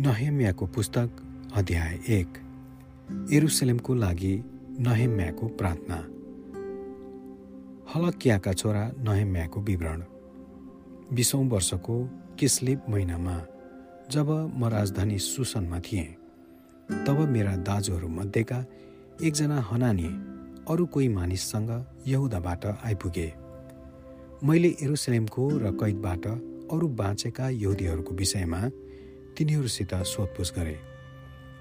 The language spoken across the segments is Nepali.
नहेम्याको पुस्तक अध्याय एक। एरुसलेमको लागि नहेम्याको प्रार्थना। हलकियाका छोरा नहेम्याको विवरण। बिसौँ वर्षको किस्लिप महिनामा जब म राजधानी सुसनमा थिएँ तब मेरा दाजुहरूमध्येका एकजना हनानी अरू कोही मानिससँग यहुदाबाट आइपुगे। मैले एरुसलेमको र कैदबाट अरू बाँचेका यहुदीहरूको विषयमा तिनीहरूसित सोधपुछ गरे।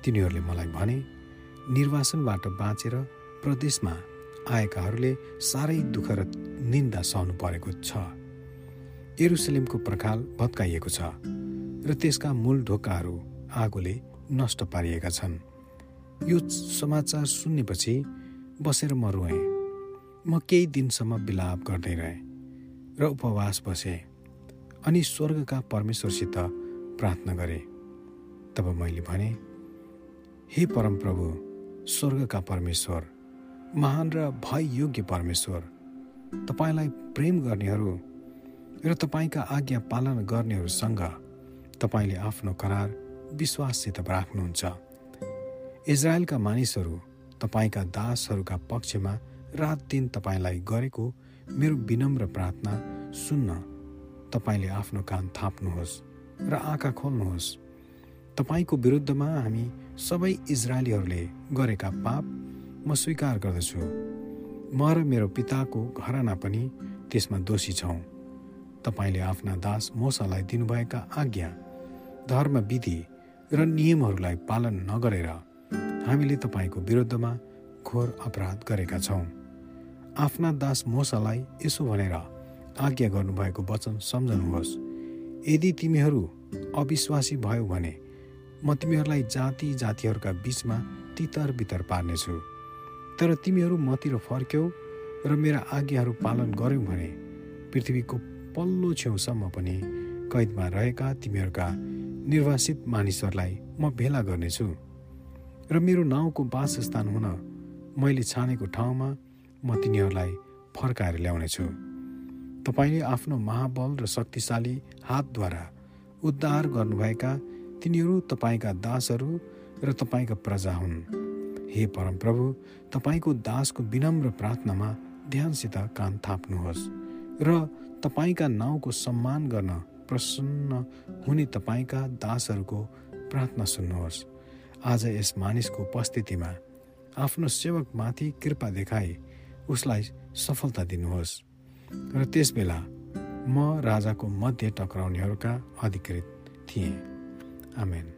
तिनीहरूले मलाई भने निर्वासनबाट बाँचेर प्रदेशमा आएकाहरूले साह्रै दुःख र निन्दा सहनु परेको छ। एरुसलेमको प्रखाल भत्काइएको छ र त्यसका मूल ढोकाहरू आगोले नष्ट पारिएका छन्। यो समाचार सुन्नेपछि बसेर म रोएँ। म केही दिनसम्म विलाप गर्दै रहेँ र उपवास बसेँ। अनि स्वर्गका परमेश्वरसित प्रार्थना गरे। तब मैले भने हे परमप्रभु स्वर्गका परमेश्वर महान र भय योग्य परमेश्वर तपाईँलाई प्रेम गर्नेहरू र तपाईँका आज्ञा पालन गर्नेहरूसँग तपाईँले आफ्नो करार विश्वाससित राख्नुहुन्छ। इजरायलका मानिसहरू तपाईँका दासहरूका पक्षमा रात दिन तपाईँलाई गरेको मेरो विनम्र प्रार्थना सुन्न। तपाईँले आफ्नो कान थाप्नुहोस्। र आँखा खोल्नुहोस्। तपाईँको विरुद्धमा हामी सबै इजरायलीहरूले गरेका पाप म स्वीकार गर्दछु। म र मेरो पिताको घरना पनि त्यसमा दोषी छौँ। तपाईँले आफ्ना दास मोसालाई दिनुभएका आज्ञा धर्म विधि र नियमहरूलाई पालन नगरेर हामीले तपाईँको विरुद्धमा घोर अपराध गरेका छौँ। आफ्ना दास मोसालाई यसो भनेर आज्ञा गर्नुभएको वचन सम्झनुहोस्। यदि तिमीहरू अविश्वासी भयो भने म तिमीहरूलाई जाति जातिहरूका बिचमा तितर बितर पार्नेछु। तर तिमीहरू मतिर फर्क्यौ र मेरा आज्ञाहरू पालन गर्यौ भने पृथ्वीको पल्लो छेउसम्म पनि कैदमा रहेका तिमीहरूका निर्वासित मानिसहरूलाई म भेला गर्नेछु। र मेरो नाउँको वासस्थान हुन मैले छानेको ठाउँमा म तिनीहरूलाई फर्काएर ल्याउनेछु। तपाईँले आफ्नो महाबल र शक्तिशाली हातद्वारा उद्धार गर्नुभएका तिनीहरू तपाईँका दासहरू र तपाईँका प्रजा हुन्। हे परमप्रभु तपाईँको दासको विनम्र प्रार्थनामा ध्यानसित कान थाप्नुहोस् र तपाईँका नाउँको सम्मान गर्न प्रसन्न हुने तपाईँका दासहरूको प्रार्थना सुन्नुहोस्। आज यस मानिसको उपस्थितिमा आफ्नो सेवकमाथि कृपा देखाई उसलाई सफलता दिनुहोस्। र त्यसबेला म राजाको मध्य टक्राउनेहरूका अधिकृत थिएँ। आमेन।